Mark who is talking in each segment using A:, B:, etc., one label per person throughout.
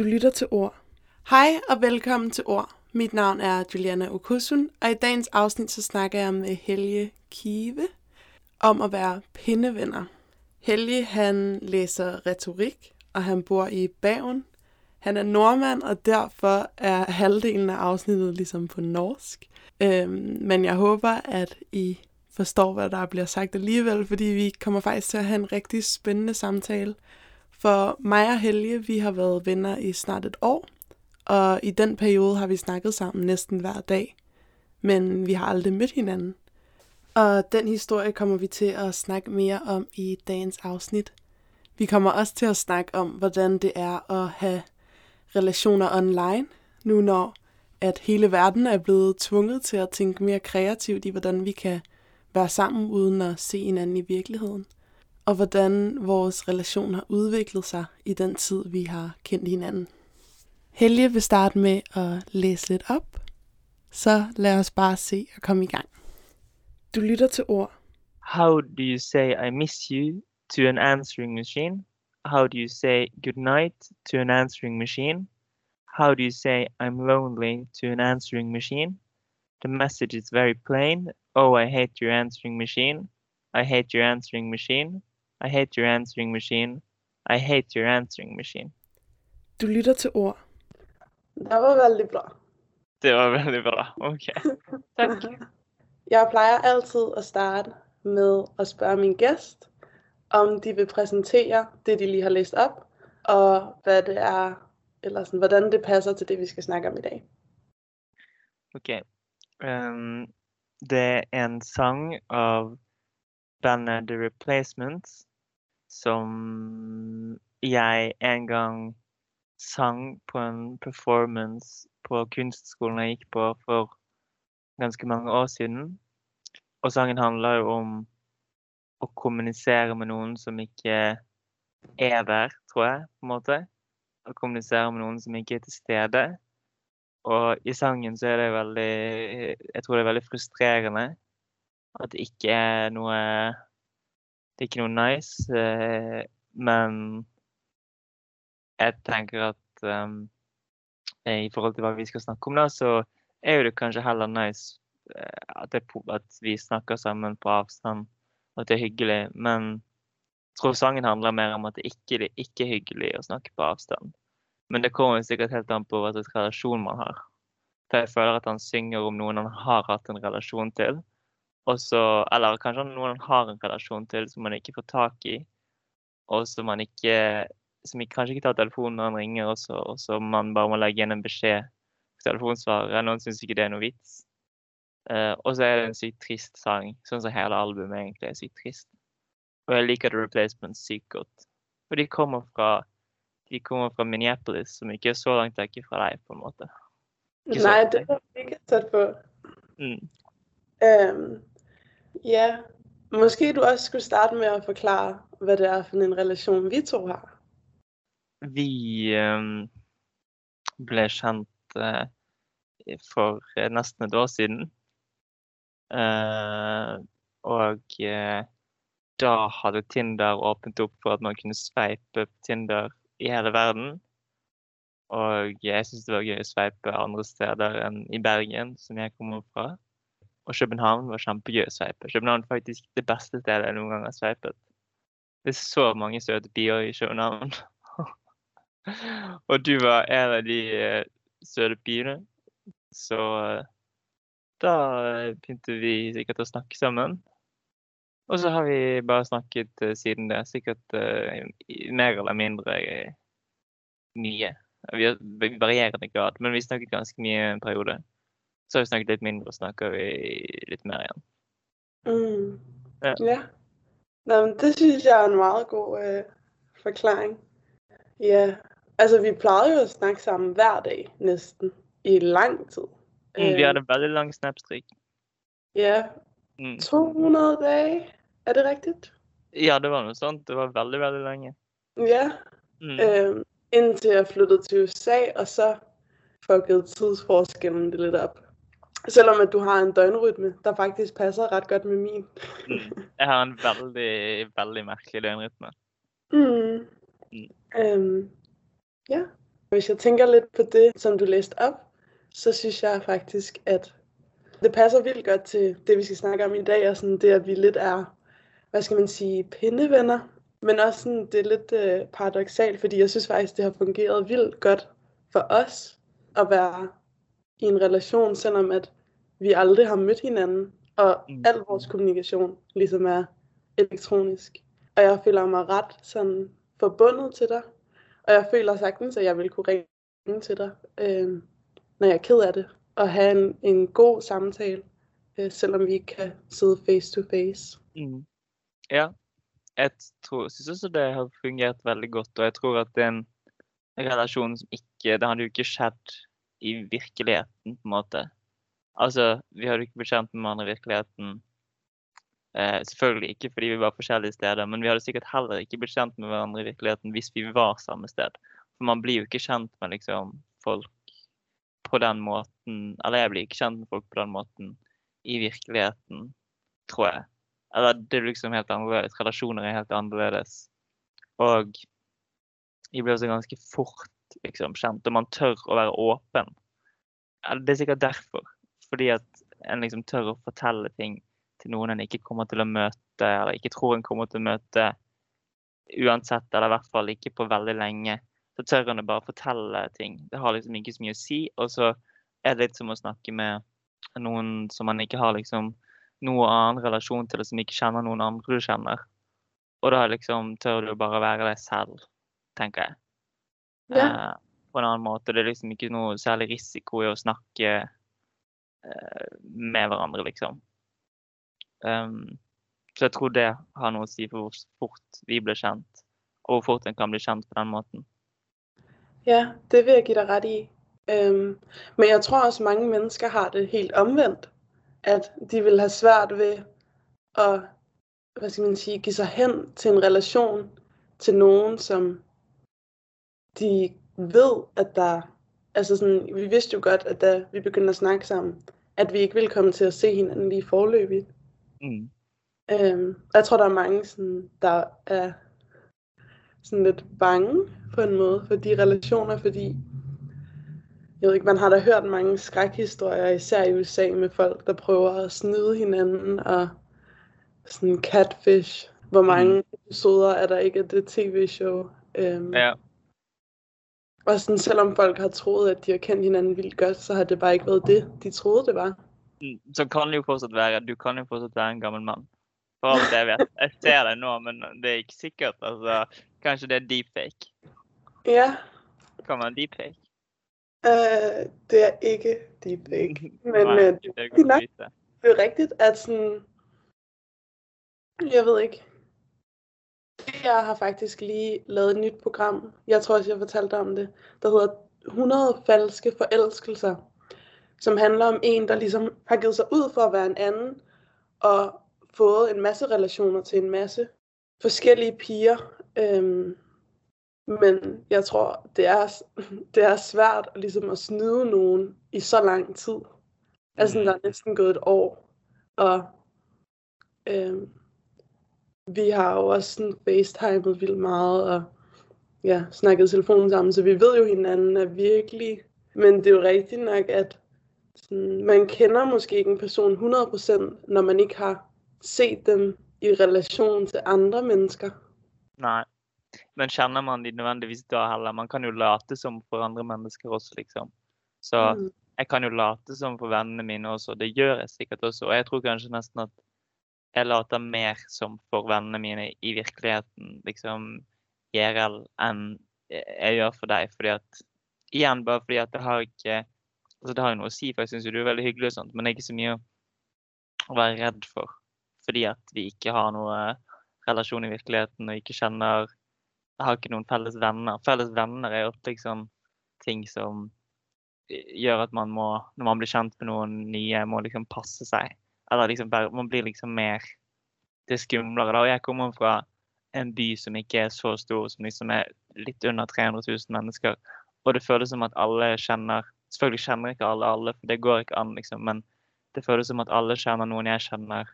A: Du lytter til Ord. Hej og velkommen til Ord. Mit navn er Juliana Okusun, og i dagens afsnit så snakker jeg med Helge Kive om at være pindevenner. Helge han læser retorik, og han bor i Bagen. Han er nordmand, og derfor er halvdelen af afsnittet ligesom på norsk. Øhm, men jeg håber, at I forstår, hvad der bliver sagt alligevel, fordi vi kommer faktisk til at have en rigtig spændende samtale. For mig og Helge, vi har været venner i snart et år, og i den periode har vi snakket sammen næsten hver dag, men vi har aldrig mødt hinanden. Og den historie kommer vi til at snakke mere om i dagens afsnit. Vi kommer også til at snakke om, hvordan det er at have relationer online, nu når at hele verden er blevet tvunget til at tænke mere kreativt i, hvordan vi kan være sammen uden at se hinanden i virkeligheden. Og hvordan vores relation har udviklet sig i den tid, vi har kendt hinanden. Helge vil starte med at læse lidt op, så lad os bare se og komme i gang. Du lytter til ord.
B: How do you say I miss you to an answering machine? How do you say good night to an answering machine? How do you say I'm lonely to an answering machine? The message is very plain. Oh, I hate your answering machine. I hate your answering machine. I hate your answering machine. I hate your answering machine.
A: Du lytter til ord.
C: Det var veldig bra.
B: Det var veldig bra. Ok. Takk.
C: Jeg plejer altid at starte med at spørge min gæst, om de vil præsentere det, de lige har læst op, og hvad det er, eller sådan, hvordan det passer til det, vi skal snakke om i dag.
B: Ok. Um, det er en sang av bandet The Replacements som jeg en gang sang på en performance på kunstskolen jeg gikk på for ganske mange år siden. Og sangen handler jo om å kommunisere med noen som ikke er der, tror jeg, på en måte. Å kommunisere med noen som ikke er til stede. Og i sangen så er det veldig Jeg tror det er veldig frustrerende at det ikke er noe Det er ikke noe nice. Eh, men jeg tenker at um, i forhold til hva vi skal snakke om, da, så er det kanskje heller nice eh, at, det, at vi snakker sammen på avstand, og at det er hyggelig. Men jeg tror sangen handler mer om at det ikke, det ikke er hyggelig å snakke på avstand. Men det kommer sikkert helt an på hva slags relasjon man har. For jeg føler at han synger om noen han har hatt en relasjon til. Og så, eller kanskje noen han har en relasjon til som man ikke får tak i. Og som man ikke som kanskje ikke tar telefonen når han ringer, og så man bare må legge igjen en beskjed på telefonsvareren. Noen syns ikke det er noe vits. Uh, og så er det en sykt trist sang, sånn som hele albumet egentlig er sykt trist. Og jeg liker The Replacements sykt godt. Og de kommer fra de kommer fra Minneapolis, som ikke er så langt vekk fra deg, på en måte. Ikke Nei,
C: det har var ikke tatt på.
B: Mm.
C: Øhm, ja, måske du også skulle starte med at forklare, hva det er for en relasjon vi to har.
B: Vi ble kjent eh, for eh, nesten et år siden. Eh, og da hadde Tinder åpnet opp for at man kunne sveipe Tinder i hele verden. Og jeg syntes det var gøy å sveipe andre steder enn i Bergen, som jeg kommer fra. Og København var kjempegøy å sveipe. København er faktisk det beste stedet jeg noen gang har sveipet. Det er så mange søte bier i København. Og du var en av de eh, søte biene. Så eh, da eh, begynte vi sikkert å snakke sammen. Og så har vi bare snakket siden det. Sikkert uh, mer eller mindre mye. Vi har varierende grad, men vi snakket ganske mye en periode. Så har vi snakket litt mindre, og snakker vi litt mer igjen.
C: Mm.
B: Ja.
C: ja. Nei, men det synes jeg er en veldig god øh, forklaring. Ja, altså vi pleide jo å snakke sammen hver dag næsten i lang tid.
B: Mm, vi hadde veldig lang snapstreak.
C: Ja,
B: Mm.
C: 200 dager, Er det riktig?
B: Ja, det var noe sånt. Det var veldig, veldig lenge.
C: Ja,
B: Mm.
C: øhm, indtil jeg flyttet til USA, og så fuckede tidsforskjellen det litt op. Selvom at du har en døgnrytme, der faktisk passer ret godt med min.
B: Mm. Jeg har en veldig, veldig merkelig døgnrytme.
C: Mm.
B: Mm.
C: Um, ja, Hvis jeg tenker litt på det, som du leste opp, så synes jeg faktisk, at det passer vildt godt til det, vi skal snakke om i dag, og sådan det, at vi litt er, hva skal man si, pindevenner. Men også sådan, det er litt øh, paradoxalt, fordi jeg synes faktisk, det har fungeret vildt godt for oss å være i en relation, selvom at vi aldri har møtt hinanden, og
B: all
C: al kommunikasjon liksom er elektronisk. Og jeg føler meg rett sånn, forbundet til deg. og jeg føler sagtens, at jeg vil kunne ringe til deg øh, når jeg er ked av det, og ha en, en god samtale, øh, selvom vi ikke kan sidde face to face.
B: Mm. Ja. Jeg tror, synes også det har fungert veldig godt, og jeg tror at det er en relasjon som ikke Det hadde jo ikke skjedd i virkeligheten, på en måte. Altså, vi hadde ikke blitt kjent med hverandre i virkeligheten. Eh, selvfølgelig ikke fordi vi var forskjellige steder, men vi hadde sikkert heller ikke blitt kjent med hverandre i virkeligheten hvis vi var samme sted. For man blir jo ikke kjent med liksom folk på den måten Eller jeg blir ikke kjent med folk på den måten i virkeligheten, tror jeg. Eller det er liksom helt annerledes. Relasjoner er helt annerledes. Og vi blir også ganske fort liksom, kjent, og man tør å være åpen. Det er sikkert derfor. Fordi at en liksom tør å fortelle ting til noen en ikke kommer til å møte, eller ikke tror en kommer til å møte uansett, eller i hvert fall ikke på veldig lenge. Så tør en å bare fortelle ting. Det har liksom ikke så mye å si. Og så er det litt som å snakke med noen som man ikke har liksom noe annen relasjon til, og som ikke kjenner noen andre du kjenner. Og da liksom tør du bare være deg selv, tenker jeg.
C: Ja.
B: Eh, på en annen måte. Det er liksom ikke noe særlig risiko i å snakke eh, med hverandre, liksom. Um, så jeg tror det har noe å si for hvor fort vi ble kjent, og hvor fort en kan bli kjent på den måten.
C: Ja, det vil jeg gi deg rett i. Um, men jeg tror også, mange mennesker har det helt omvendt. At de vil ha svært ved å hva skal man si, gi seg hen til en relasjon til noen som de ved, at der... Altså sådan, vi vidste jo godt, at da vi begyndte at snakke sammen, at vi ikke ville komme til at se hinanden lige forløbigt.
B: Mm.
C: Øhm, jeg tror, der er mange, sådan, der er sådan lidt bange på en måde for de relationer, fordi jeg ved ikke, man har da hørt mange skrækhistorier, især i USA, med folk, der prøver at snyde hinanden, og sådan catfish. Hvor mange mm. episoder er der ikke af det tv-show? Øhm,
B: Ja.
C: Og sådan, selvom folk har troet, at de har kendt hinanden vildt godt, så har det bare ikke været det, de troede, det var.
B: Mm, Så kan det jo fortsatt være Du kan jo fortsatt være en gammel mann. For alt jeg vet. Jeg ser deg nå, men det er ikke sikkert. Altså, kanskje det er deepfake.
C: Ja,
B: Kan være deepfake.
C: Uh, det er ikke deepfake. Men
B: Nei,
C: øh,
B: det er
C: det nok. det er rigtigt, at sådan, jeg ved ikke, jeg har faktisk lige lavet et nyt program, jeg tror også, jeg fortalte om det, der hedder 100 falske forelskelser, som handler om en, der ligesom har givet sig ud for at være en anden, og fået en masse relationer til en masse forskellige piger. Øhm, men jeg tror, det er, det er svært ligesom at snyde nogen i så lang tid. Altså,
B: Mm.
C: der er næsten gået et år, og øhm, vi har jo også sådan facetimet vildt meget, og ja, snakket i telefonen sammen, så vi ved jo hinanden er virkelig, men det er jo rigtigt nok, at sådan, man kender måske ikke en person 100%, når man ikke har set dem i relation til andre mennesker.
B: Nei. Men kjenner man de nødvendigvis da heller? Man kan jo late som for andre mennesker også, liksom. Så
C: Mm.
B: jeg kan jo late som for vennene mine også. Det gjør jeg sikkert også. Og jeg tror kanskje nesten at jeg later mer som for vennene mine i virkeligheten, liksom IRL, enn jeg gjør for deg. Fordi at Igjen bare fordi at det har ikke Altså det har jo noe å si, for jeg syns jo du er veldig hyggelig og sånt, men det er ikke så mye å være redd for. Fordi at vi ikke har noe relasjon i virkeligheten og ikke kjenner Jeg har ikke noen felles venner. Felles venner er ofte liksom ting som gjør at man må, når man blir kjent med noen nye, må liksom passe seg. Eller liksom bare Man blir liksom mer Det er skumlere, da. Og jeg kommer fra en by som ikke er så stor, som liksom er litt under 300 000 mennesker. Og det føles som at alle kjenner Selvfølgelig kjenner ikke alle alle, for det går ikke an, liksom. Men det føles som at alle kjenner noen jeg kjenner.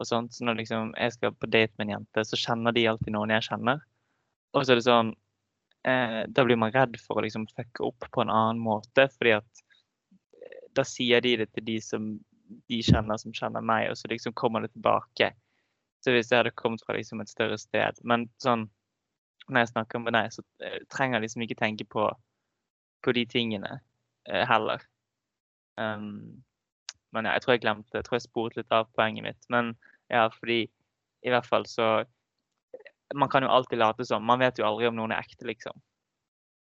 B: Og sånt. Så når liksom jeg skal på date med en jente, så kjenner de alltid noen jeg kjenner. Og så er det sånn eh, da blir man redd for å liksom fucke opp på en annen måte. fordi at eh, da sier de det til de som de kjenner, som kjenner meg, og så liksom kommer det tilbake. Så hvis det hadde kommet fra liksom et større sted Men sånn når jeg snakker med deg, så eh, trenger jeg liksom ikke tenke på, på de tingene eh, heller. Um, men ja, jeg tror jeg glemte Jeg tror jeg sporet litt av poenget mitt. Men ja, fordi i hvert fall så Man kan jo alltid late som. Man vet jo aldri om noen er ekte, liksom.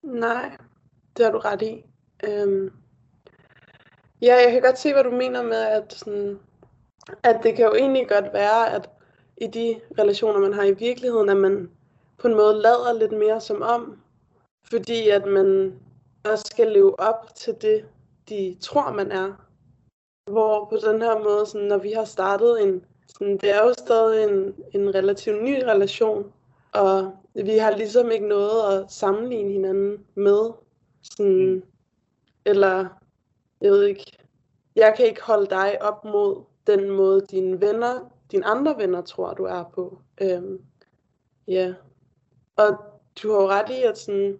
C: Nei, det har du rett i. Øhm, ja, jeg kan godt se, hvad du mener med, at, sådan, at det kan jo egentlig godt være, at i de relationer, man har i virkeligheden, at man på en måde lader lidt mere som om, fordi at man også skal leve op til det, de tror, man er. Hvor på den her måde, sådan, når vi har startet en, sådan, det er jo stadig en, en relativt ny relation, og vi har ligesom ikke noget at sammenligne hinanden med. Sådan,
B: Mm.
C: eller, jeg ved ikke, jeg kan ikke holde deg opp mot den måde, dine venner, dine andre venner tror, du er på. Øhm, ja. Og du har jo rett i, at, sådan,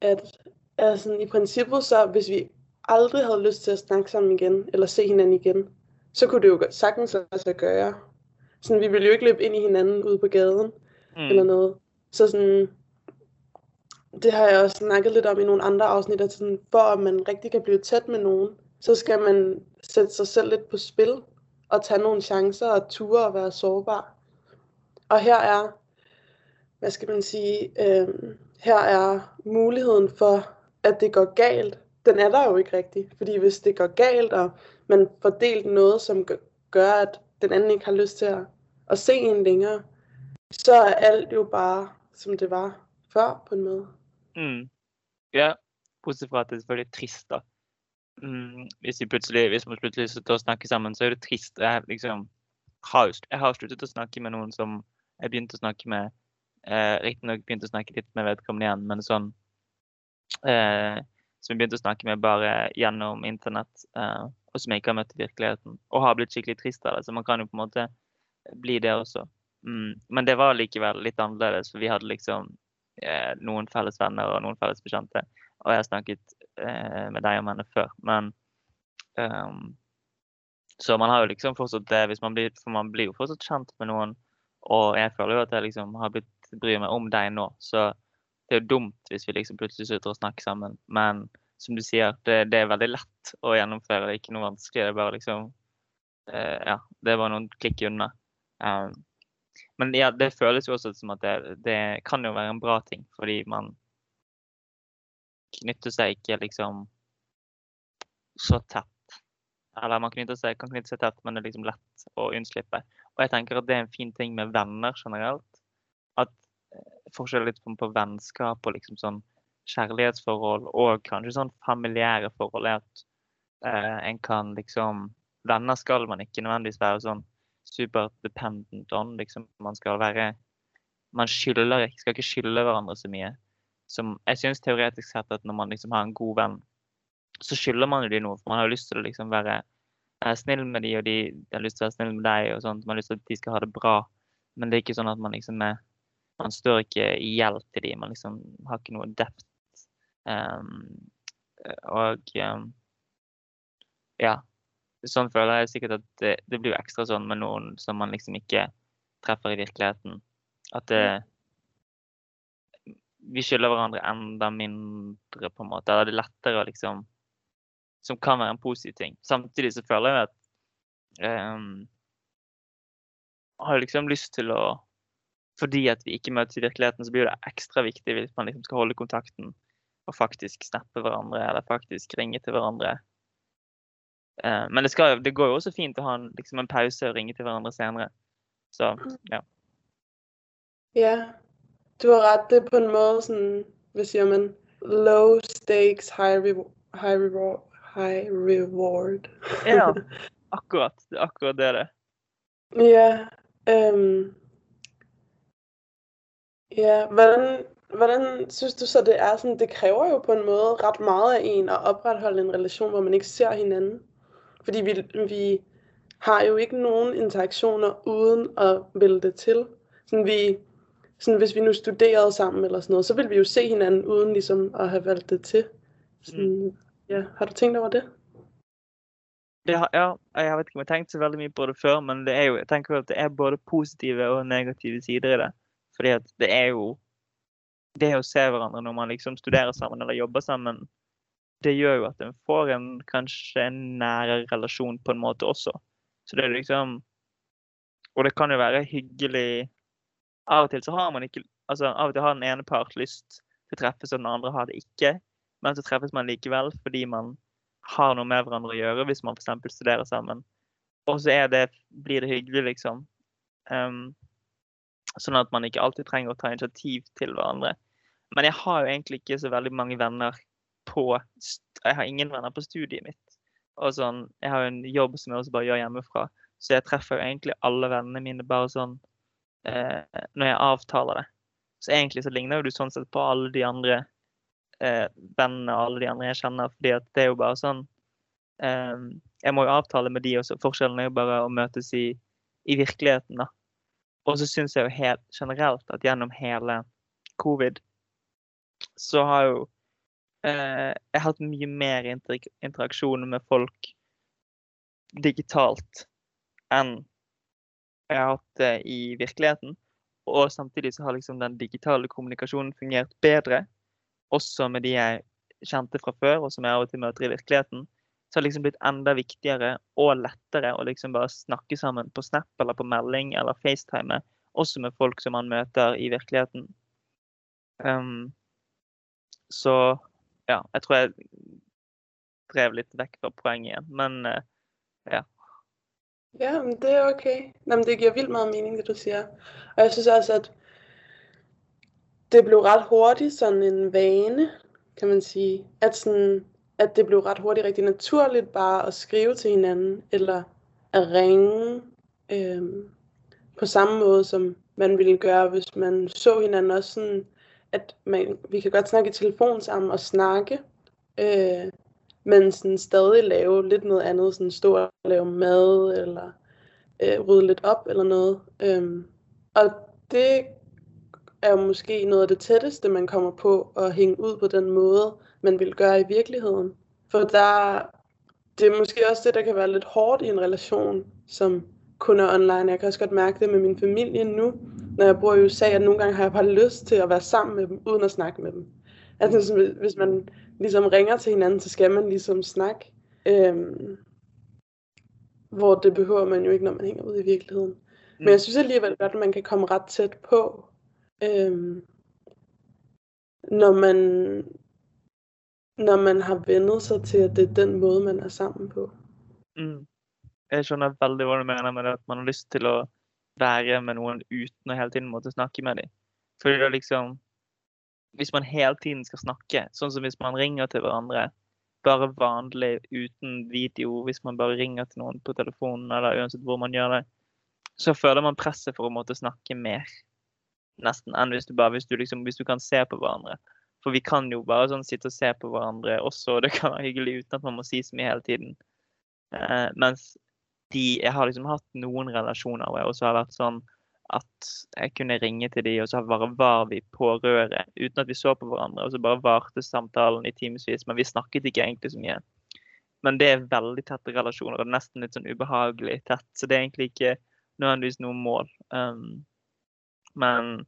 C: at, altså, i princippet så, hvis vi aldri hadde lyst til å snakke sammen igjen, eller se hinanden igjen, så kunne det jo sagtens altså gøre. Sådan, vi ville jo ikke løbe ind i hinanden ude på gaden,
B: Mm.
C: eller noget. Så sådan, det har jeg også snakket lidt om i nogle andre afsnit, at sådan, for at man rigtig kan blive tæt med nogen, så skal man sætte sig selv lidt på spil, og tage nogle chancer og ture og være sårbar. Og her er, hvad skal man sige, øh, her er muligheden for, at det går galt. Den er der jo ikke rigtig, fordi hvis det går galt, og man får delt noget, som gør, at den anden ikke har lyst til at, at se en længere, så er alt jo bare, som det var før på en måde.
B: Mm. Ja, bortsett fra at det er selvfølgelig trist, da. Mm. Hvis, hvis man plutselig slutter å snakke sammen, så er det trist. Jeg, liksom, har, jeg har sluttet å snakke med noen som jeg begynte å snakke med. Eh, Riktignok begynte å snakke litt med vedkommende igjen, men sånn eh, Som jeg begynte å snakke med bare gjennom internett, eh, og som jeg ikke har møtt i virkeligheten. Og har blitt skikkelig trist av det. Så man kan jo på en måte bli det også. Mm. Men det var likevel litt annerledes, for vi hadde liksom noen felles venner og noen felles bekjente. Og jeg har snakket eh, med deg om henne før. Men um, Så man har jo liksom fortsatt det hvis man blir For man blir jo fortsatt kjent med noen. Og jeg føler jo at jeg liksom har blitt bryr meg om deg nå. Så det er jo dumt hvis vi liksom plutselig slutter å snakke sammen. Men som du sier, det, det er veldig lett å gjennomføre. Det er ikke noe vanskelig. Det er bare liksom eh, Ja, det er bare noen klikk unna. Um, men ja, det føles jo også som at det, det kan jo være en bra ting, fordi man knytter seg ikke liksom så tett. Eller man seg, kan knytte seg tett, men det er liksom lett å unnslippe. Og jeg tenker at det er en fin ting med venner generelt. At eh, forskjell litt på, på vennskap og liksom sånn kjærlighetsforhold og kanskje sånn familiære forhold er at eh, en kan liksom Venner skal man ikke nødvendigvis være sånn super dependent on. Liksom man skal være Man skylder skal ikke skylde hverandre så mye. Som jeg syns teoretisk sett at når man liksom har en god venn, så skylder man jo de noe. For man har jo lyst til å liksom være være snill med de, og de, de har lyst til å være snill med deg, og sånt. Man har lyst til at de skal ha det bra. Men det er ikke sånn at man liksom er Man står ikke i gjeld til de, man liksom har ikke noe dept. Um, og um, ja. Sånn føler jeg sikkert at det, det blir jo ekstra sånn med noen som man liksom ikke treffer i virkeligheten. At det Vi skylder hverandre enda mindre, på en måte. Eller det er lettere å liksom Som kan være en positiv ting. Samtidig så føler jeg at um, Har liksom lyst til å Fordi at vi ikke møtes i virkeligheten, så blir det ekstra viktig hvis man liksom skal holde kontakten og faktisk snappe hverandre, eller faktisk ringe til hverandre. Eh, men det, skal, det går jo også fint å ha en, liksom en pause og ringe til hverandre senere. Så ja.
C: Ja, du har rett. Det på en måte sånn, hvis jeg, man, low stakes, high, re high, reward, high reward.
B: ja akkurat. Det er akkurat det det er.
C: Ja, Um, ja hvordan, hvordan synes du så, det er sånn det krever jo på en måte rett meget av en at opprettholde en relasjon hvor man ikke ser hinanden. Fordi vi, vi har jo ikke nogen interaktioner uden at vælge det til. Sådan, vi sådan, hvis vi nu studerede sammen eller sådan noget, så ville vi jo se hinanden uden ligesom at have valgt det til. Sådan, mm. ja, har du tænkt over det?
B: Det har, ja, jeg vet ikke om jeg har tenkt så veldig mye på det før, men det er jo, jeg tenker at det er både positive og negative sider i det. Fordi at det er jo Det å se hverandre når man liksom studerer sammen eller jobber sammen, det gjør jo at en får en kanskje en nærere relasjon på en måte også. Så det er liksom Og det kan jo være hyggelig Av og til så har man ikke Altså av og til har den ene part lyst til å treffes, og den andre har det ikke. Men så treffes man likevel fordi man har noe med hverandre å gjøre, hvis man f.eks. studerer sammen. Og så det, blir det hyggelig, liksom. Um, sånn at man ikke alltid trenger å ta initiativ til hverandre. Men jeg har jo egentlig ikke så veldig mange venner på Jeg har ingen venner på studiet mitt. Og sånn, jeg har jo en jobb som jeg også bare gjør hjemmefra, så jeg treffer jo egentlig alle vennene mine bare sånn eh, når jeg avtaler det. Så egentlig så ligner jo du sånn sett på alle de andre eh, vennene og alle de andre jeg kjenner, fordi at det er jo bare sånn eh, Jeg må jo avtale med de også. Forskjellen er jo bare å møtes i, i virkeligheten, da. Og så syns jeg jo helt generelt at gjennom hele covid så har jo eh, jeg hatt mye mer inter interaksjon med folk digitalt enn jeg har hatt det i virkeligheten. Og samtidig så har liksom den digitale kommunikasjonen fungert bedre. Også med de jeg kjente fra før, og som jeg av og til møter i virkeligheten. Så har det liksom blitt enda viktigere og lettere å liksom bare snakke sammen på Snap eller på melding eller FaceTime. Også med folk som man møter i virkeligheten. Um, så ja, jeg tror jeg drev litt vekk fra poenget igjen. Men uh, ja.
C: Ja, men det er OK. Nei, men det gir vilt mye mening, det du sier. Og jeg synes også, at det ble ret hurtig sånn en vane, kan man sige. At, sånn, at det ble ret hurtig riktig naturlig bare å skrive til hinanden, eller å ringe øh, på samme måte som man ville gjøre hvis man så hinanden også sådan, at man, vi kan godt snakke i telefon sammen og snakke, øh, men sådan stadig lave lidt noget andet, sådan stå og lave mad, eller øh, rydde lidt op, eller noget. Øhm, og det er jo måske noget af det tætteste, man kommer på at hænge ud på den måde, man vil gøre i virkeligheden. For der, det er måske også det, der kan være lidt hårdt i en relation, som kun er online. Jeg kan også godt mærke det med min familie nu, når jeg bor i USA, at nogle gange har jeg bare lyst til at være sammen med dem, uden at snakke med dem. Altså hvis man ligesom ringer til hinanden, så skal man ligesom snakke. Øhm, hvor det behøver man jo ikke, når man hænger ud i virkeligheden. Mm. Men jeg synes alligevel godt, at man kan komme ret tæt på, øhm, når man når man har vennet sig til, at det er den måde, man er sammen på.
B: Mm. Jeg skjønner veldig hva du mener med det, at man har lyst til å være med noen uten å hele tiden måtte snakke med dem. Fordi det liksom Hvis man hele tiden skal snakke, sånn som hvis man ringer til hverandre bare vanlig uten video, hvis man bare ringer til noen på telefonen eller uansett hvor man gjør det, så føler man presset for å måtte snakke mer nesten enn hvis du bare hvis du, liksom, hvis du kan se på hverandre. For vi kan jo bare sånn sitte og se på hverandre også, og det kan være hyggelig uten at man må si så mye hele tiden. Eh, mens de Jeg har liksom hatt noen relasjoner hvor jeg også har vært sånn at jeg kunne ringe til de, og så bare var vi på røret uten at vi så på hverandre. Og så bare varte samtalen i timevis, men vi snakket ikke egentlig så mye. Men det er veldig tette relasjoner, og nesten litt sånn ubehagelig tett. Så det er egentlig ikke nødvendigvis noe mål. Um, men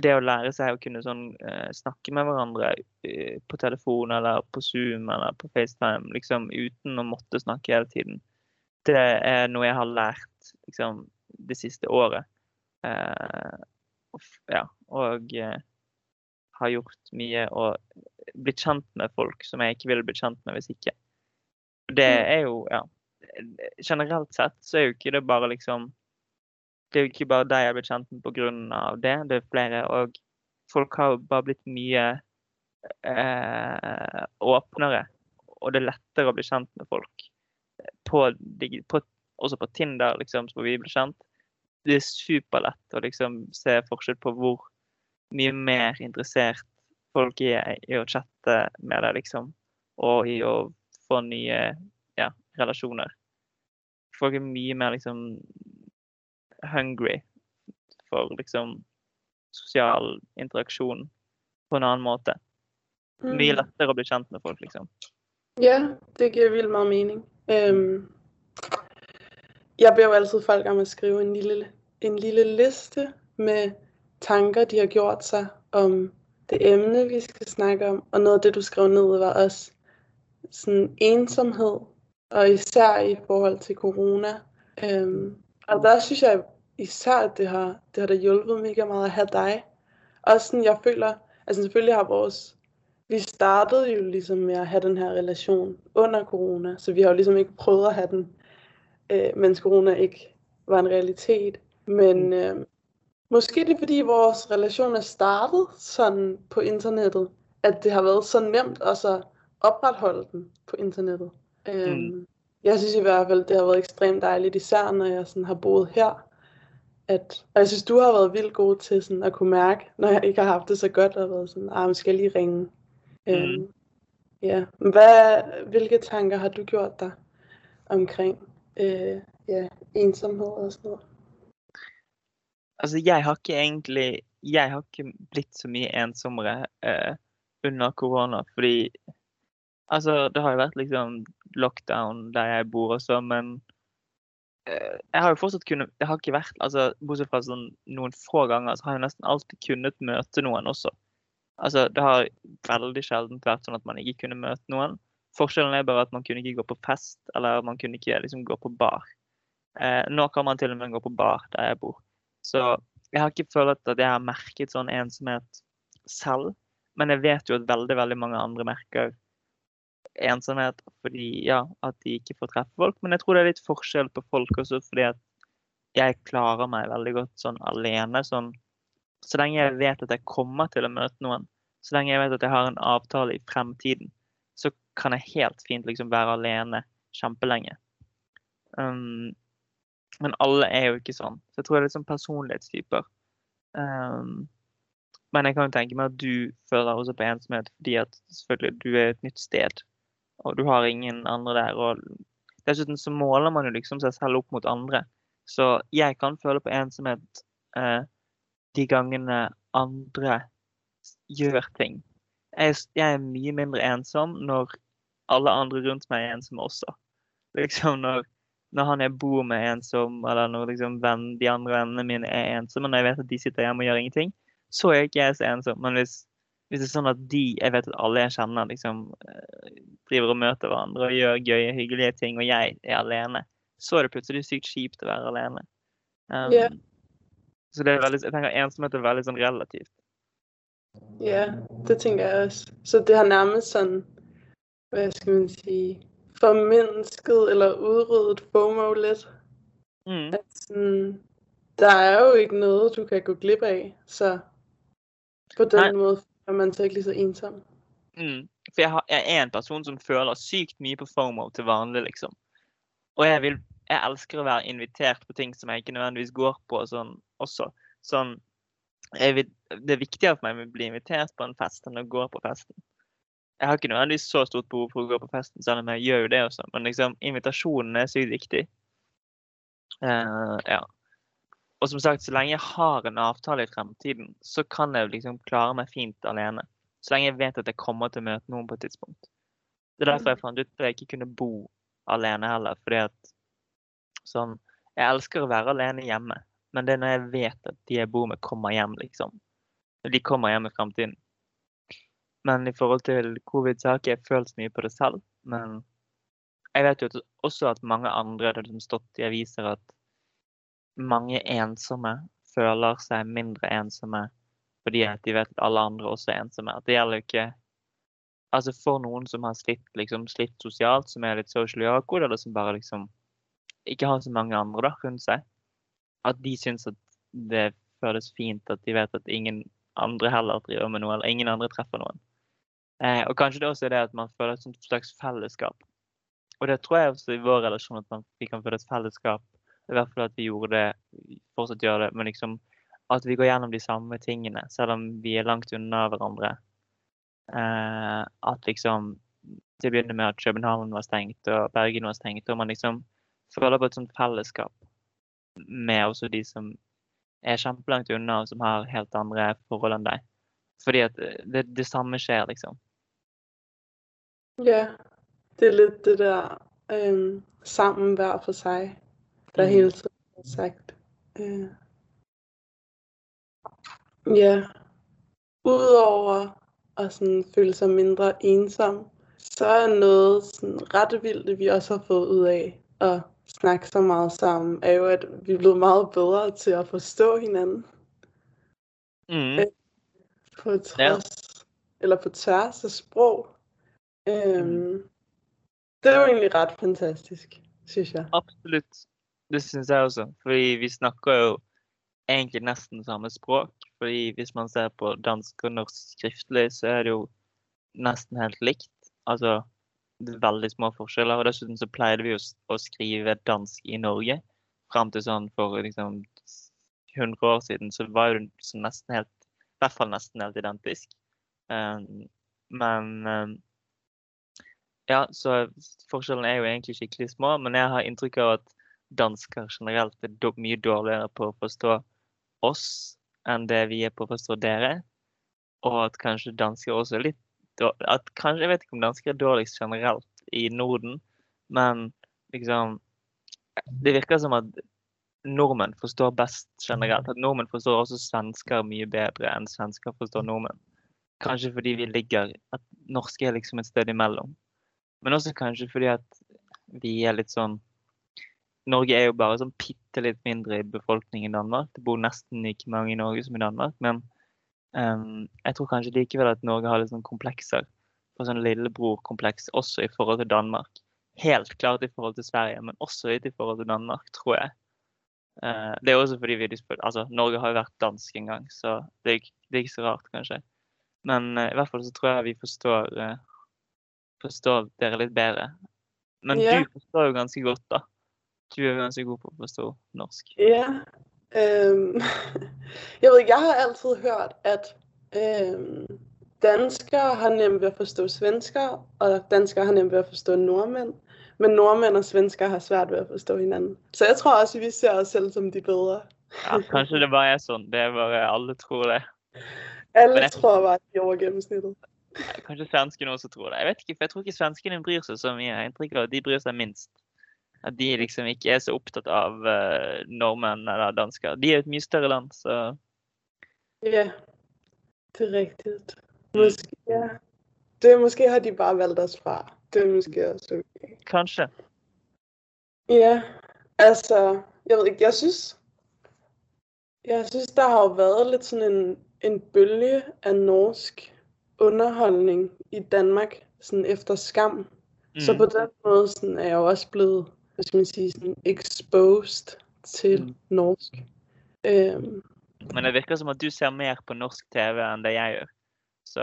B: det å lære seg å kunne sånn, uh, snakke med hverandre uh, på telefon eller på Zoom eller på FaceTime liksom, uten å måtte snakke hele tiden, det er noe jeg har lært liksom, det siste året. Uh, ja, og har gjort mye og blitt kjent med folk som jeg ikke ville blitt kjent med hvis ikke. Det mm. er jo, ja Generelt sett så er jo ikke det bare liksom det er jo ikke bare deg jeg har blitt kjent med pga. det, det er flere. Og folk har bare blitt mye eh, åpnere. Og det er lettere å bli kjent med folk. På, på, også på Tinder, liksom, hvor vi ble kjent. Det er superlett å liksom se forskjell på hvor mye mer interessert folk er i å chatte med deg, liksom. Og i å få nye ja, relasjoner. Folk er mye mer liksom hungry for liksom sosial interaksjon på en annen måte. Mye
C: Mm.
B: lettere å bli kjent med folk, liksom.
C: Ja, det giver vildt meget mening. Øhm, jeg beder jo altid folk om at skrive en lille, en lille liste med tanker, de har gjort sig om det emne, vi skal snakke om. Og noget af det, du skrev ned, var også sådan ensomhed, og især i forhold til corona. Øhm, og der synes jeg især, at det har, det har da hjulpet mega meget at have dig. Også sådan, jeg føler, altså selvfølgelig har vores vi startede jo ligesom med at have den her relation under corona, så vi har jo ligesom ikke prøvet at have den, øh, mens corona ikke var en realitet. Men øh, måske det er fordi vores relation er startet sådan på internettet, at det har været så nemt også at opretholde den på internettet. Øh,
B: Mm.
C: Jeg synes i hvert fald, det har været ekstremt dejligt, især når jeg sådan har boet her. At, og jeg synes, du har været vildt god til sådan at kunne mærke, når jeg ikke har haft det så godt, og været sådan, ah, skal jeg lige ringe.
B: Mm.
C: Ja, hvad, hvilke tanker har du gjort dig omkring øh, ja, ensomhed og noget?
B: Altså, jeg har ikke egentlig Jeg har ikke blitt så mye ensommere eh, under korona, fordi Altså, det har jo vært liksom lockdown der jeg bor også, men eh, jeg har jo fortsatt kunnet Det har ikke vært altså, Bortsett fra sånn noen få ganger, så har jeg nesten alltid kunnet møte noen også. Altså, det har veldig sjelden vært sånn at man ikke kunne møte noen. Forskjellen er bare at man kunne ikke gå på fest, eller man kunne ikke liksom gå på bar. Eh, nå kan man til og med gå på bar der jeg bor. Så jeg har ikke følt at jeg har merket sånn ensomhet selv. Men jeg vet jo at veldig, veldig mange andre merker ensomhet fordi ja, at de ikke får treffe folk. Men jeg tror det er litt forskjell på folk også, fordi at jeg klarer meg veldig godt sånn alene. Sånn, så lenge jeg vet at jeg kommer til å møte noen, så lenge jeg vet at jeg har en avtale i fremtiden, så kan jeg helt fint liksom være alene kjempelenge. Um, men alle er jo ikke sånn. Så jeg tror det er litt sånn personlighetstyper. Um, men jeg kan jo tenke meg at du føler også på ensomhet fordi at selvfølgelig du er et nytt sted, og du har ingen andre der. og Dessuten så måler man jo liksom seg selv opp mot andre. Så jeg kan føle på ensomhet eh, de gangene andre gjør ting. Jeg, jeg er mye mindre ensom når alle andre rundt meg er ensomme også. Liksom når, når han jeg bor med er ensom, eller når liksom venn, de andre vennene mine er ensomme, når jeg vet at de sitter hjemme og gjør ingenting, så er ikke jeg så ensom. Men hvis, hvis det er sånn at de, jeg vet at alle jeg kjenner, liksom eh, driver og møter hverandre og gjør gøye, hyggelige ting, og jeg er alene, så er det plutselig sykt kjipt å være alene. Um,
C: Ja.
B: Så det er veldig, jeg tenker ensomhet er veldig sånn relativt.
C: Ja, det tenker jeg også. Så det har nærmest sånn Hva skal man si formindsket eller udryddet FOMO litt.
B: Mm.
C: At sånn der er jo ikke noe du kan gå glip av, så på den måten er man så ikke så ensom.
B: Mm. For jeg, har, jeg er en person som føler sykt mye på FOMO til vanlig, liksom. Og jeg, vil, jeg elsker å være invitert på ting som jeg ikke nødvendigvis går på sånn også. Sånn, vil, det er viktigere for meg å bli invitert på en fest enn å gå på festen. Jeg har ikke nødvendigvis så stort behov for å gå på festen, selv om jeg gjør jo det også. Men liksom, invitasjonen er sykt viktig. Uh, ja. Og som sagt, så lenge jeg har en avtale i fremtiden, så kan jeg liksom klare meg fint alene. Så lenge jeg vet at jeg kommer til å møte noen på et tidspunkt. Det er derfor jeg fant ut at jeg ikke kunne bo alene heller. Fordi at sånn Jeg elsker å være alene hjemme, men det er når jeg vet at de jeg bor med, kommer hjem, liksom. De kommer hjem i fremtiden. Men i forhold til covid så har ikke jeg følt så mye på det selv. Men jeg vet jo også at mange andre det har liksom stått i aviser at mange ensomme føler seg mindre ensomme fordi at de vet at alle andre også er ensomme. At det gjelder jo ikke Altså for noen som har slitt, liksom, slitt sosialt, som er litt socially awkward, eller som bare liksom ikke har så mange andre da, rundt seg, at de syns at det føles fint at de vet at ingen andre heller driver med noe, eller ingen andre treffer noen. Eh, og kanskje det også er det at man føler et slags fellesskap. Og det tror jeg også i vår relasjon at man, vi kan føle et fellesskap. I hvert fall at vi gjorde det, fortsatt gjør det, men liksom at vi går gjennom de samme tingene, selv om vi er langt unna hverandre. Eh, at liksom til å begynne med at København var stengt og Bergen var stengt, og man liksom føler på et sånt fellesskap med også de som er kjempelangt unna, og som har helt andre forhold enn deg. Fordi at eh, det, det samme skjer, liksom.
C: Ja, det er litt det der um, sammen hver for seg. Det
B: er
C: hele tiden er sagt. Uh, Ja, udover å sånn, føle seg mindre ensom, så er noe sånn, rett vilt vi også har fått ut av at snakke så meget sammen, er jo, at vi er blevet meget bedre til at forstå hinanden
B: Mm.
C: på trods, eller på tværs af sprog. Øhm, det er jo egentlig ret fantastisk, synes jeg.
B: Absolutt. Det syns jeg også. Fordi vi snakker jo egentlig nesten samme språk. Fordi hvis man ser på dansk og norsk skriftlig, så er det jo nesten helt likt. Altså det veldig små forskjeller. Og dessuten så pleide vi å, å skrive dansk i Norge. Fram til sånn for liksom 100 år siden så var jo det nesten helt I hvert fall nesten helt identisk. Um, men um, ja, så forskjellene er jo egentlig skikkelig små, men jeg har inntrykk av at dansker generelt er mye dårligere på å forstå oss enn det vi er på å forstå dere. Og at kanskje dansker også er litt at kanskje, Jeg vet ikke om dansker er dårligst generelt i Norden, men liksom Det virker som at nordmenn forstår best generelt. At nordmenn forstår også svensker mye bedre enn svensker forstår nordmenn. Kanskje fordi vi ligger At norsk er liksom et sted imellom. Men også kanskje fordi at vi er litt sånn Norge er jo bare sånn bitte litt mindre i befolkningen enn Danmark. Det bor nesten like mange i Norge som i Danmark. Men ehm, jeg tror kanskje likevel at Norge har litt sånn komplekser. For sånn lillebror-kompleks også i forhold til Danmark. Helt klart i forhold til Sverige, men også litt i forhold til Danmark, tror jeg. Uh, det er også fordi vi altså, Norge har jo vært dansk en gang, så det er, det er ikke så rart, kanskje. Men uh, i hvert fall så tror jeg vi forstår, uh, forstår dere litt bedre. Men
C: yeah.
B: du forstår jo ganske godt, da. Du er ganske god på å forstå norsk.
C: Ja. Øhm, jeg ved ikke, jeg har altid hørt, at øhm, danskere har nemt ved at forstå svensker, og danskere har nemt ved at forstå nordmænd. Men nordmænd og svensker har svært ved at forstå hinanden. Så jeg tror også, at vi ser os selv som de bedre.
B: Ja, kanskje det bare er sånn. Det er bare alle tror det.
C: Alle
B: jeg-
C: tror bare, at de er over gennemsnittet.
B: Kanskje svenskene også tror det. Jeg vet ikke, for jeg tror ikke svenskene bryr seg så mye. Jeg av at de bryr seg minst. At de liksom ikke er så opptatt av uh, nordmenn eller dansker. De er jo et mye større land, så
C: Ja, det er riktig. Måske, ja. Det, måske har de bare valgt oss fra. Det er måske også okay.
B: kanskje.
C: Ja, altså, jeg ved ikke, jeg synes, jeg synes, der har jo litt sånn en, en bølge av norsk underholdning i Danmark, sånn efter skam. Mm. Så på den måten er jeg jo også blevet, hvad skal man sige, sådan exposed til
B: Mm.
C: norsk. Um,
B: Men det virker som at du ser mer på norsk TV enn det jeg gjør. Så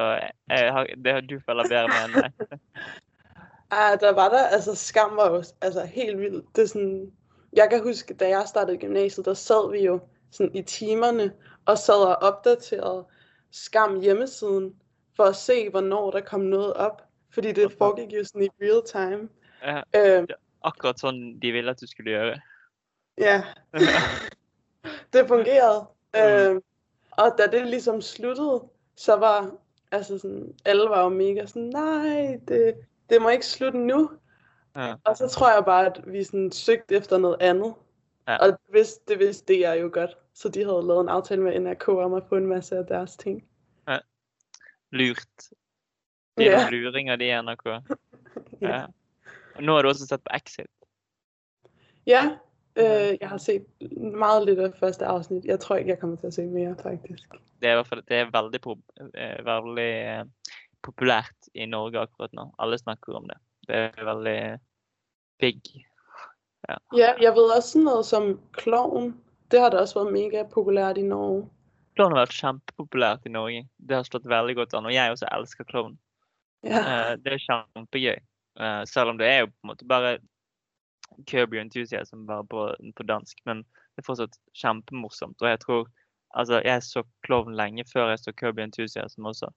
B: jeg har, det har du følger bedre med enn meg.
C: Ah, der var der, altså skam var jo altså, helt vildt. Det er sådan, jeg kan huske, da jeg startede gymnasiet, der sad vi jo sådan i timerne og sad og opdaterede skam hjemmesiden for at se, hvornår der kom noget op. Fordi det foregik jo sådan i real time.
B: Ja,
C: Øhm,
B: Akkurat sånn de ville at du skulle gjøre.
C: ja, det fungerede.
B: Mm.
C: Øhm, og da det ligesom sluttede, så var altså sådan, alle var jo mega sådan, nej, det, det må ikke slutte nu.
B: Ja.
C: Og så tror jeg bare, at vi sådan søgte efter noget andet.
B: Ja.
C: Og det vidste, det vidste DR jo godt. Så de havde lavet en aftale med NRK om at få en masse af deres ting.
B: Lurt. De er
C: Ja.
B: luringer, de i NRK. Ja. Og nå har du også sett på Exit.
C: Ja, øh, jeg har sett meget litt av første avsnitt. Jeg tror ikke, jeg kommer til å se mer, faktisk.
B: Det er, det er veldig, eh, veldig eh, populært i Norge akkurat nå. Alle snakker om det. Det er veldig big.
C: Ja, jeg ved også noe som Kloven. Det har da også vært mega populært i Norge.
B: Klovn har vært kjempepopulært i Norge. Det har slått veldig godt an. Og jeg også elsker klovn.
C: Ja,
B: Det er kjempegøy. Eh, Selv om det er jo på en måte bare Curb Your Enthusiasm bare på, på dansk. Men det er fortsatt kjempemorsomt. Og jeg tror Altså, jeg så klovn lenge før jeg så Curb Your Enthusiasm også.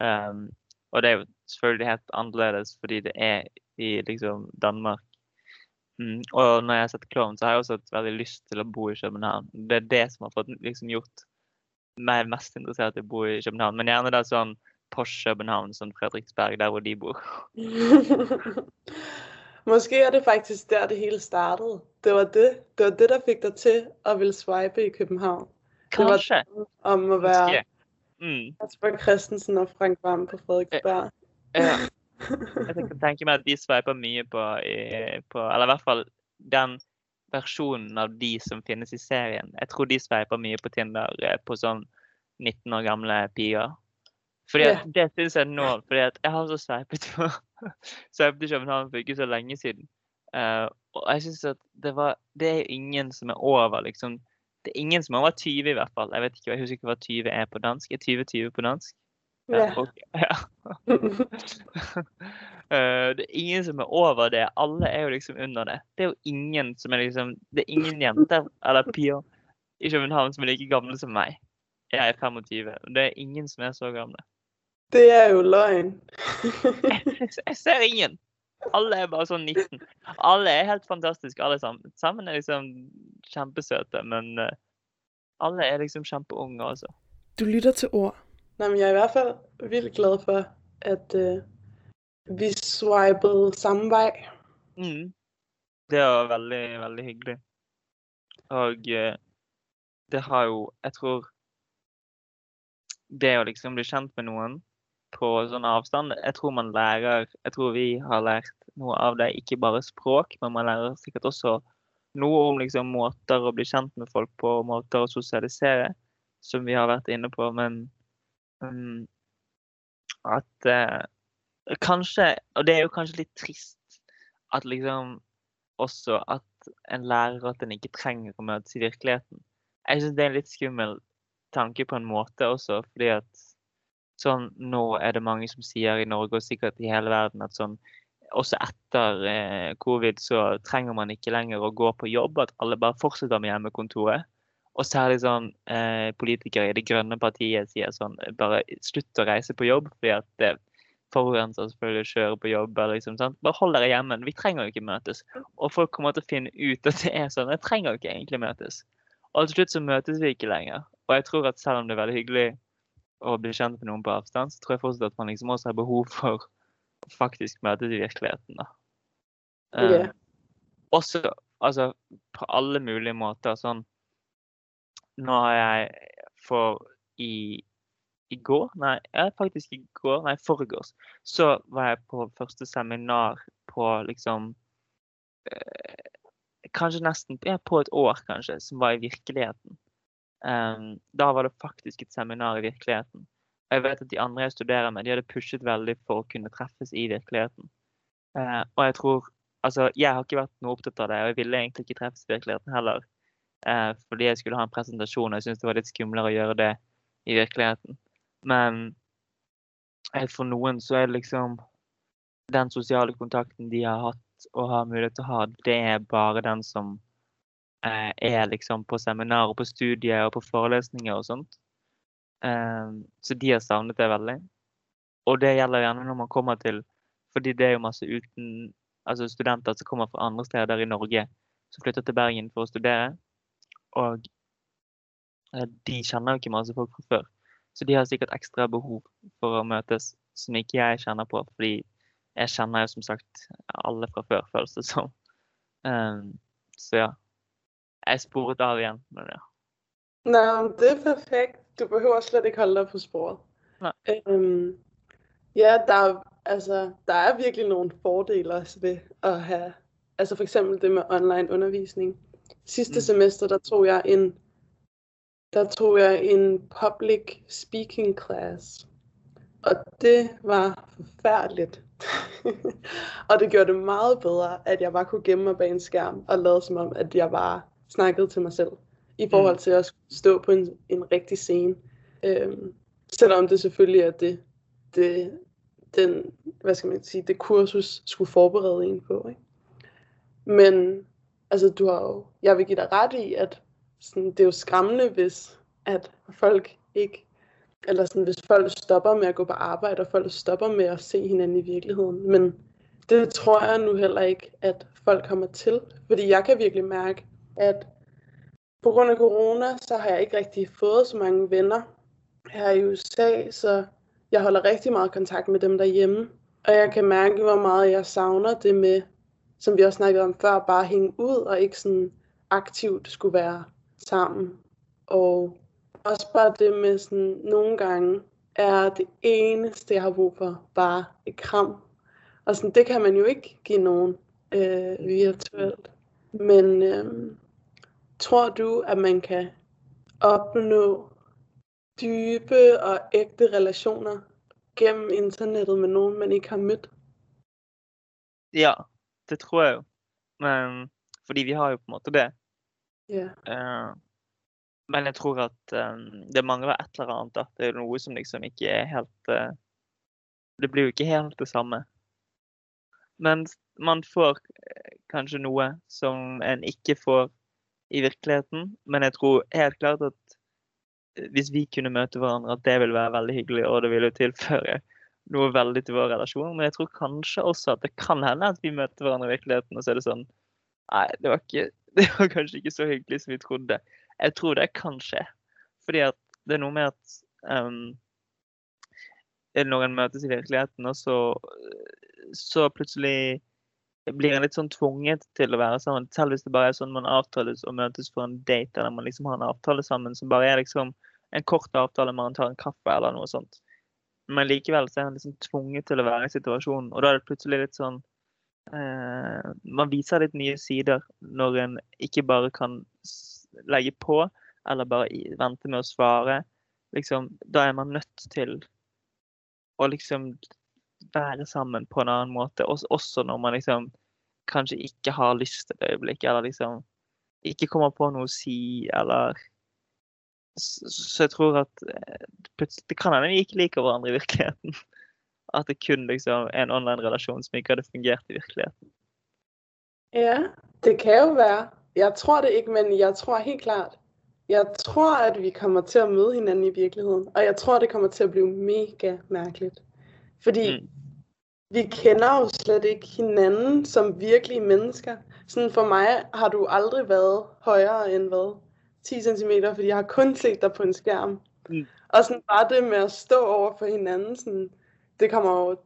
B: Um, og det er jo selvfølgelig helt annerledes fordi det er i liksom Danmark. Mm, og når jeg har sett Klovn, så har jeg også hatt veldig lyst til å bo i København. Det er det som har fått liksom gjort meg mest interessert i å bo i København. Men gjerne det er sånn Porsche-København, som Fredriksberg, der hvor de bor.
C: Måske er det faktisk der, det hele startede. Det var det, det, var det der fikk deg til å ville swipe i København.
B: Kanskje.
C: Det var om å være.
B: Mm.
C: Kasper Christensen og Frank Vam på Fredriksberg.
B: Ja. Jeg kan tenke meg at de sveiper mye på, i, på Eller i hvert fall den versjonen av de som finnes i serien. Jeg tror de sveiper mye på Tinder eh, på sånn 19 år gamle piger. Fordi at, Det syns jeg nå. fordi at jeg har så sveipet sveipet i København for ikke så lenge siden. Uh, og jeg synes at det var Det er ingen som er over, liksom. Det er ingen som er over 20 i hvert fall. Jeg vet ikke, jeg husker ikke hva 20 er på dansk. Er 20 20 på dansk?
C: Ja.
B: ok, ja. Eh, det er ingen som er over det. Alle er jo liksom under det. Det er jo ingen som er liksom Det er ingen jenter eller piger i København som er like gamle som meg. Jeg er 25. og Det er ingen som er så gamle.
C: Det er jo løgn.
B: Jeg ser ingen. Alle er bare sånn 19. Alle er helt fantastiske, alle sammen. Sammen er liksom kjempesøte, men eh, alle er liksom kjempeunge, altså.
A: Du lytter til ord.
C: Nei, men jeg er i hvert fall vildt glad for, at uh, vi swipede samme vei.
B: Mm. Det var veldig, veldig hyggelig. Og uh, det har jo Jeg tror det å liksom bli kjent med noen på sånn avstand Jeg tror man lærer Jeg tror vi har lært noe av det. Ikke bare språk, men man lærer sikkert også noe om liksom måter å bli kjent med folk på, måter å sosialisere, som vi har vært inne på. Men um, at uh, Kanskje Og det er jo kanskje litt trist at liksom også at en lærer at en ikke trenger å møtes i virkeligheten. Jeg syns det er en litt skummel tanke på en måte også, fordi at sånn nå er det mange som sier i Norge og sikkert i hele verden at sånn også etter eh, covid så trenger man ikke lenger å gå på jobb, at alle bare fortsetter med hjemmekontoret. Og særlig sånn eh, politikere i Det grønne partiet sier sånn bare slutt å reise på jobb, fordi at det forurenser selvfølgelig å kjøre på jobb. liksom, sant? Bare hold dere hjemme. Vi trenger jo ikke møtes. Og folk kommer til å finne ut at det er sånn. Jeg trenger jo ikke egentlig møtes. Og til slutt så møtes vi ikke lenger. Og jeg tror at selv om det er veldig hyggelig å bli kjent med noen på avstand, så tror jeg fortsatt at man liksom også har behov for å faktisk møte i virkeligheten. da. Eh,
C: Ja.
B: Også altså på alle mulige måter sånn Nå har jeg for i i går, nei, faktisk i går, nei, forgårs, så var jeg på første seminar på liksom eh, Kanskje nesten ja, på et år, kanskje, som var i virkeligheten. Em, da var det faktisk et seminar i virkeligheten. Og jeg vet at de andre jeg studerer med, de hadde pushet veldig for å kunne treffes i virkeligheten. Uh, og jeg tror Altså, jeg har ikke vært noe opptatt av det, og jeg ville egentlig ikke treffes i virkeligheten heller. Uh, fordi jeg skulle ha en presentasjon, og jeg syntes det var litt skumlere å gjøre det i virkeligheten. Men for noen så er det liksom Den sosiale kontakten de har hatt og har mulighet til å ha, det er bare den som er liksom på seminar og på studier og på forelesninger og sånt. Eh, så de har savnet det veldig. Og det gjelder gjerne når man kommer til Fordi det er jo masse uten altså studenter som kommer fra andre steder i Norge, som flytter til Bergen for å studere. Og eh, de kjenner jo ikke masse folk fra før. Så de har sikkert ekstra behov for å møtes, som ikke jeg kjenner på. Fordi jeg kjenner jo som sagt alle fra før, føles det som. Um, så ja. Jeg sporet av igjen. Men ja.
C: Nå, det er perfekt. Du behøver slet ikke holde deg på sporet. Um, ja, der er, altså, der er virkelig noen fordeler ved å ha altså for eksempel det med online undervisning. Sidste
B: Mm.
C: semester, der tog jeg en, der tog jeg en public speaking class. Og det var forfærdeligt. og det gjorde det meget bedre, at jeg bare kunne gjemme meg bak en skærm og late som om, at jeg bare snakkede til mig selv. I forhold til at stå på en, en rigtig scene. Øhm, selvom det selvfølgelig er det, det, den, hvad skal man sige, det kursus skulle forberede en på. Ikke? Men altså, du har jo, jeg vil give dig ret i, at sådan, det er jo skræmmende, hvis at folk ikke, eller sådan, hvis folk stopper med at gå på arbejde, og folk stopper med at se hinanden i virkeligheden. Men det det tror jeg nu heller ikke, at folk kommer til. Fordi jeg kan virkelig mærke, at på grund af corona, så har jeg ikke rigtig fået så mange venner her i USA, så jeg holder rigtig meget kontakt med dem derhjemme. Og jeg kan mærke, hvor meget jeg savner det med, som vi også snakkede om før, bare hænge ud og ikke sådan aktivt skulle være sammen. Og også bare det med sådan, nogle gange er det eneste, jeg har brug for, bare et kram. Og sådan, det kan man jo ikke give nogen øh, virtuelt. Men øh, tror du, at man kan opnå dybe og ægte relasjoner gennem internettet med noen man ikke har møtt?
B: Ja, det tror jeg jo. Men, fordi vi har jo på en måte det.
C: Ja.
B: Uh, men jeg tror at um, det mangler et eller annet. Da. Det er noe som liksom ikke er helt uh, Det blir jo ikke helt det samme. Men man får kanskje noe som en ikke får i virkeligheten. Men jeg tror helt klart at eh, hvis vi kunne møte hverandre, at det ville være veldig hyggelig, og det ville tilføre noe veldig til vår relasjon. Men jeg tror kanskje også at det kan hende at vi møter hverandre i virkeligheten, og så er det sånn Nei, det var, ikke, det var kanskje ikke så hyggelig som vi trodde. Jeg tror det kan skje. Fordi at det er noe med at um, når en møtes i virkeligheten, og så, så plutselig blir en litt sånn tvunget til å være sammen. Selv hvis det bare er sånn man avtales og møtes for en date, eller man liksom har en avtale sammen som bare er liksom en kort avtale, man tar en kaffe eller noe sånt. Men likevel så er en liksom tvunget til å være i situasjonen, og da er det plutselig litt sånn eh, Man viser litt nye sider når en ikke bare kan legge på, eller bare vente med å svare. Liksom, da er man nødt til å liksom være sammen på en annen måte. Også når man liksom kanskje ikke har lyst et øyeblikk, eller liksom ikke kommer på noe å si, eller Så jeg tror at eh, det kan hende vi ikke liker hverandre i virkeligheten. At det kun liksom er en online-relasjon som ikke hadde fungert i virkeligheten.
C: Ja, det kan jo være. Jeg tror det ikke, men jeg tror helt klart, jeg tror, at vi kommer til å møde hinanden i virkeligheten. Og jeg tror, det kommer til å bli mega mærkeligt. Fordi mm. vi kender jo slet ikke hinanden som virkelige mennesker. Sådan for mig har du aldrig været højere end hvad? 10 cm, fordi jeg har kun set dig på en skærm. Mm. Og sådan bare det med at stå over for hinanden, sådan, det kommer jo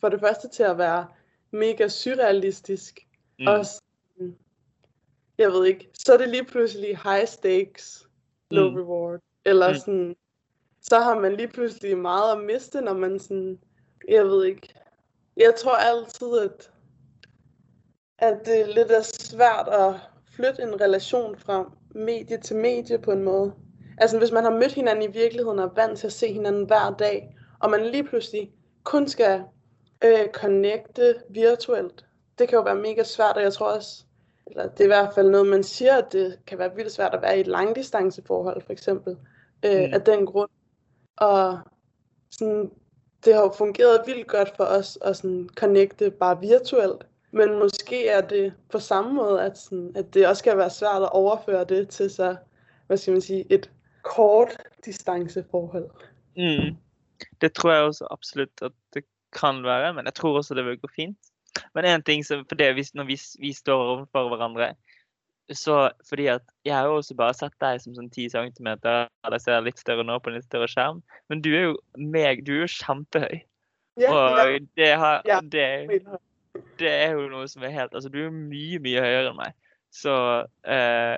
C: for det første til at være mega surrealistisk. Mm. Og sådan, jeg ved ikke, så er det lige pludselig high stakes, low mm. reward. Eller mm. sådan, så har man lige pludselig meget at miste, når man sådan, jeg ved ikke. Jeg tror altid, at, at det lidt er svært at flytte en relation fra medie til medie på en måde. Altså hvis man har mødt hinanden i virkeligheden og er vant til at se hinanden hver dag, og man lige pludselig kun skal øh, connecte virtuelt, det kan jo være mega svært, og jeg tror også, eller det er i hvert fald noget, man siger, at det kan være vildt svært at være i et langdistanceforhold, for eksempel, øh, mm. af den grund. Og sådan, det har jo fungeret vildt godt for os at sådan connecte bare virtuelt. Men måske er det på samme måde, at, sådan, at det også kan være svært at overføre det til så, hvad skal man sige, et kort distanceforhold.
B: Mm. Det tror jeg også absolutt at det kan være, men jeg tror også det vil gå fint. Men en ting som, for det, når vi, vi står overfor hverandre, så fordi at jeg har jo også bare sett deg som sånn 10 cm, eller ser litt større nå på en litt større skjerm, men du er jo meg, du er jo kjempehøy.
C: Yeah,
B: og det, har, det, det er jo noe som er helt Altså, du er jo mye, mye høyere enn meg. Så eh,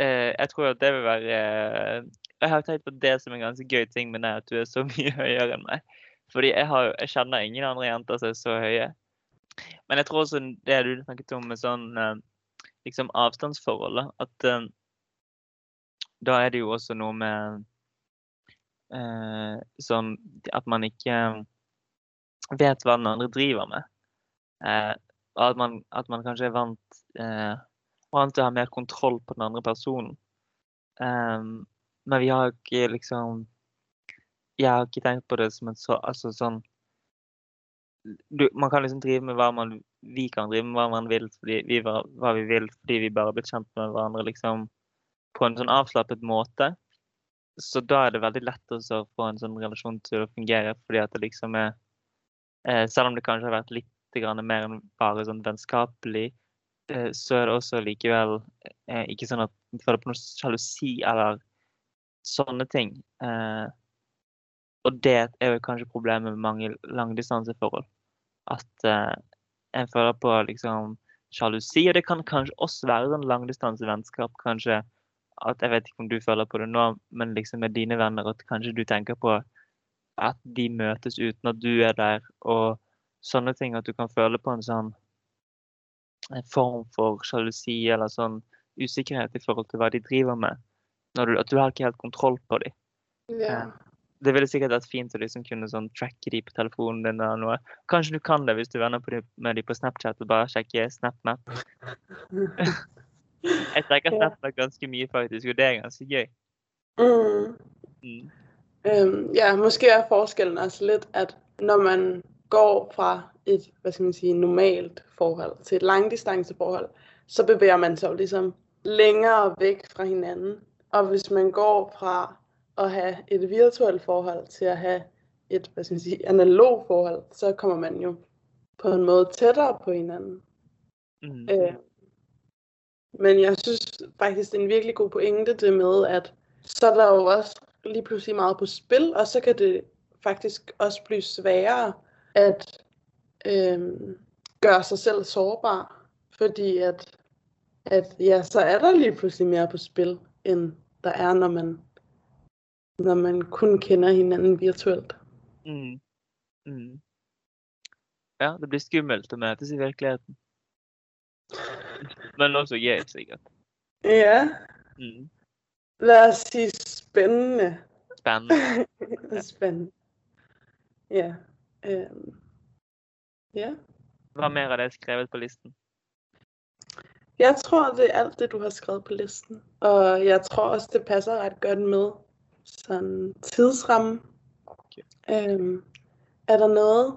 B: eh, jeg tror at det vil være eh, Jeg har tenkt på det som en ganske gøy ting med deg, at du er så mye høyere enn meg. Fordi jeg, har, jeg kjenner ingen andre jenter som er så høye. Men jeg tror også det du snakket om med sånn eh, liksom avstandsforholdet, at eh, da er det jo også noe med eh, sånn at man ikke vet hva den andre driver med. Eh, at man, at man kanskje er vant, eh, vant til å ha mer kontroll på den andre personen. Ehm, men vi har ikke liksom Jeg har ikke tenkt på det som et så Altså sånn du, Man kan liksom drive med hva man Vi kan drive med hva man vil vi, var, hva vi vil fordi vi bare har blitt kjent med hverandre liksom på en sånn avslappet måte. Så da er det veldig lett å få en sånn relasjon til å fungere, fordi at det liksom er eh, Selv om det kanskje har vært litt mer enn bare sånn vennskapelig, eh, så er det også likevel eh, ikke sånn at du føler på noe sjalusi eller sånne ting. Eh, og det er jo kanskje problemet med mange langdistanseforhold. At eh, en føler på liksom sjalusi, og det kan kanskje også være en langdistansevennskap. Kanskje at Jeg vet ikke om du føler på det nå, men liksom med dine venner at kanskje du tenker på at de møtes uten at du er der, og sånne ting. At du kan føle på en sånn en form for sjalusi eller sånn usikkerhet i forhold til hva de driver med. Du, at du har ikke helt kontroll på dem.
C: Ja.
B: Det ville sikkert vært fint å liksom kunne sånn tracke de på telefonen din eller noe. Kanskje du kan det hvis du er venner på de, med de på Snapchat og bare sjekker SnapMap. Jeg trekker SnapMap ganske mye faktisk, og det er ganske gøy.
C: Mm.
B: Mm.
C: Um, ja, måske er forskellen altså litt at når man går fra et, hva skal man si, normalt forhold til et langdistanseforhold, så beveger man seg liksom lenger vekk fra hinanden. Og hvis man går fra at have et virtuelt forhold til at have et, hvad skal man sige, analog forhold, så kommer man jo på en måde tættere på hinanden.
B: Mm.
C: Øh, men jeg synes faktisk, det er en virkelig god pointe, det med, at så er der jo også lige pludselig meget på spil, og så kan det faktisk også blive sværere at øh, gøre sig selv sårbar, fordi at, at ja, så er der lige pludselig mere på spil, end der er, når man, når man kun kender hinanden virtuelt.
B: Mm. Mm. Ja, det blir skummelt å møtes i virkeligheten. Men også gøy, sikkert.
C: Ja,
B: Mm.
C: La oss si spennende.
B: Spennende.
C: spennende. Ja. Um. Ja.
B: Hva mer av det er skrevet på listen?
C: Jeg tror, det er alt det, du har skrevet på listen. Og jeg tror også, det passer rett godt med sådan tidsramme.
B: Okay.
C: Øhm, er der noget,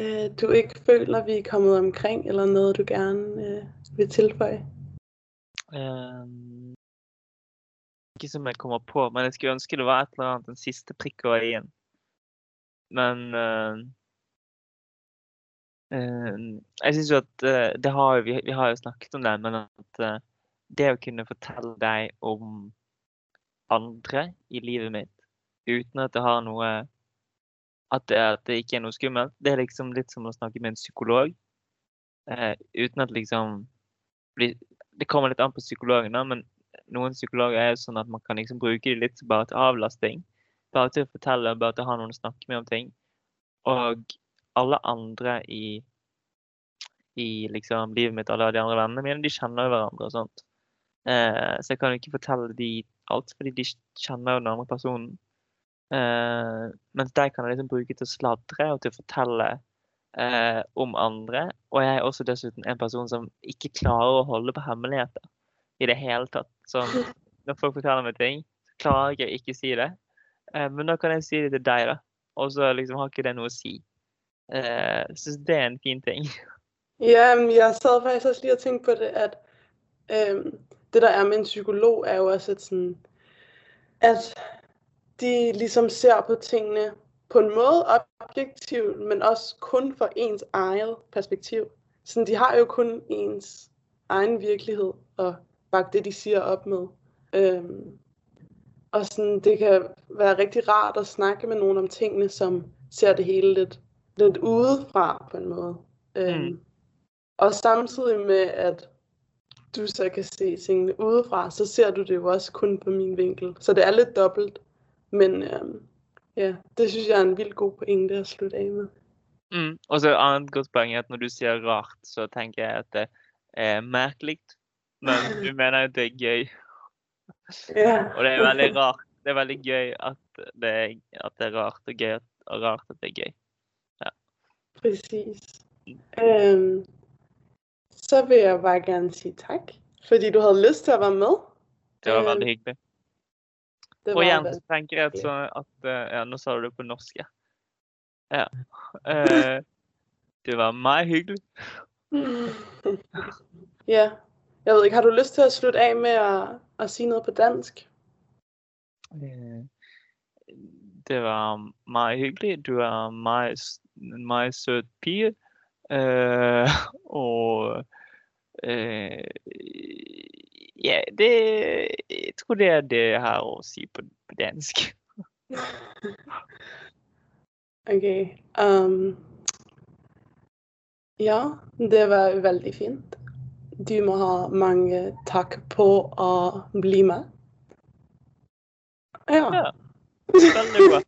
C: øh, du ikke føler, vi er kommet omkring, eller noget, du gerne øh, vil tilføje?
B: Um, ikke som jeg kommer på, men jeg skulle ønske det var et eller annet, den siste prikk over i-en. Men uh, uh, jeg syns jo at uh, det har vi, vi har jo snakket om det, men at uh, det å kunne fortelle deg om andre i livet mitt uten at det har noe at det, at det ikke er noe skummelt, det er liksom litt som å snakke med en psykolog. Eh, uten at liksom Det kommer litt an på psykologen, da, men noen psykologer er jo sånn at man kan liksom bruke dem litt bare til avlasting. Bare til å fortelle, bare til å ha noen å snakke med om ting. Og alle andre i, i liksom livet mitt, alle de andre vennene mine, de kjenner jo hverandre og sånt. Eh, så jeg kan jo ikke fortelle de alt, fordi de kjenner jo den andre personen. Eh, mens de kan jeg liksom bruke til å sladre og til å fortelle eh, om andre. Og jeg er også dessuten en person som ikke klarer å holde på hemmeligheter i det hele tatt. Sånn, når folk forteller meg ting, så klarer jeg ikke å si det. Eh, men da kan jeg si det til deg, da. Og så liksom har ikke det noe å si. Eh, Syns det er en fin ting.
C: Ja, men jeg sad faktisk også lige og tenkte på det, at øhm, det der er med en psykolog, er jo også, at, sådan, at de ligesom ser på tingene på en måde objektivt, men også kun fra ens eget perspektiv. Så de har jo kun ens egen virkelighed og bakke det, de siger op med. Øhm, og sådan, det kan være rigtig rart at snakke med nogen om tingene, som ser det hele lidt, lidt udefra på en måde. Øhm,
B: Mm.
C: Og samtidig med, at du så kan se tingene udefra, så ser du det jo også kun på min vinkel. Så det er litt dobbelt. Men øhm, ja, det synes jeg er en vildt god poeng å slutte av med.
B: Mm. Og så et annet godt poeng er at når du sier rart, så tenker jeg at det er merkelig. Men du mener at det er gøy.
C: Ja.
B: Og det er veldig rart. Det er veldig gøy at det er, at det er rart, og gøy at, og rart at det er gøy.
C: Præcis. Øhm, så vil jeg bare gerne sige tak, fordi du havde lyst til at være med.
B: Det var veldig hyggelig.
C: Det
B: Og igjen så tenker jeg at, at eh, Ja, nå sa du det på norsk, ja. ja. Uh, det var meget hyggelig.
C: ja, jeg ved ikke, har du lyst til at slutte af med at, at sige noget på dansk?
B: Det var meget hyggelig. Du er en meget søt pige. Uh, og ja, det Jeg tror det er det jeg har å si på, på dansk.
A: OK. Um, ja, det var veldig fint. Du må ha mange takk på å bli med. Ja.
B: Ja. Veldig bra.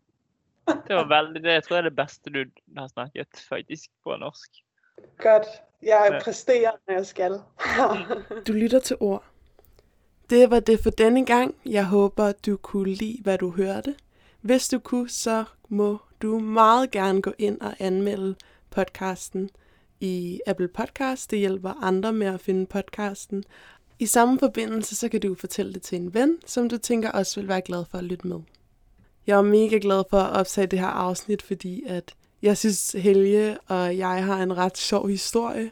B: Det var veldig, det tror jeg er det beste du har snakket faktisk på norsk.
A: Godt. Jeg præsterer, når jeg skal.
C: Du lytter til ord. Det var det for denne gang. Jeg håper, du kunne lide, hvad du hørte. Hvis du kunne, så må du meget gerne gå ind og anmelde podcasten i Apple Podcast. Det hjælper andre med at finde podcasten. I samme forbindelse, så kan du fortælle det til en ven, som du tænker også vil være glad for at lytte med. Jeg er mega glad for at optage det her afsnit, fordi at jeg synes, Helge og jeg har en ret sjov historie.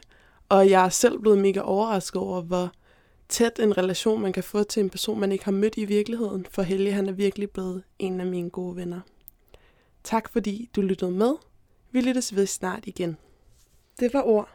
C: Og jeg er selv blevet mega overrasket over, hvor tæt en relation man kan få til en person, man ikke har mødt i virkeligheden. For Helge, han er virkelig blevet en af mine gode venner. Tak fordi du lyttede med. Vi lyttes ved snart igen. Det var ord.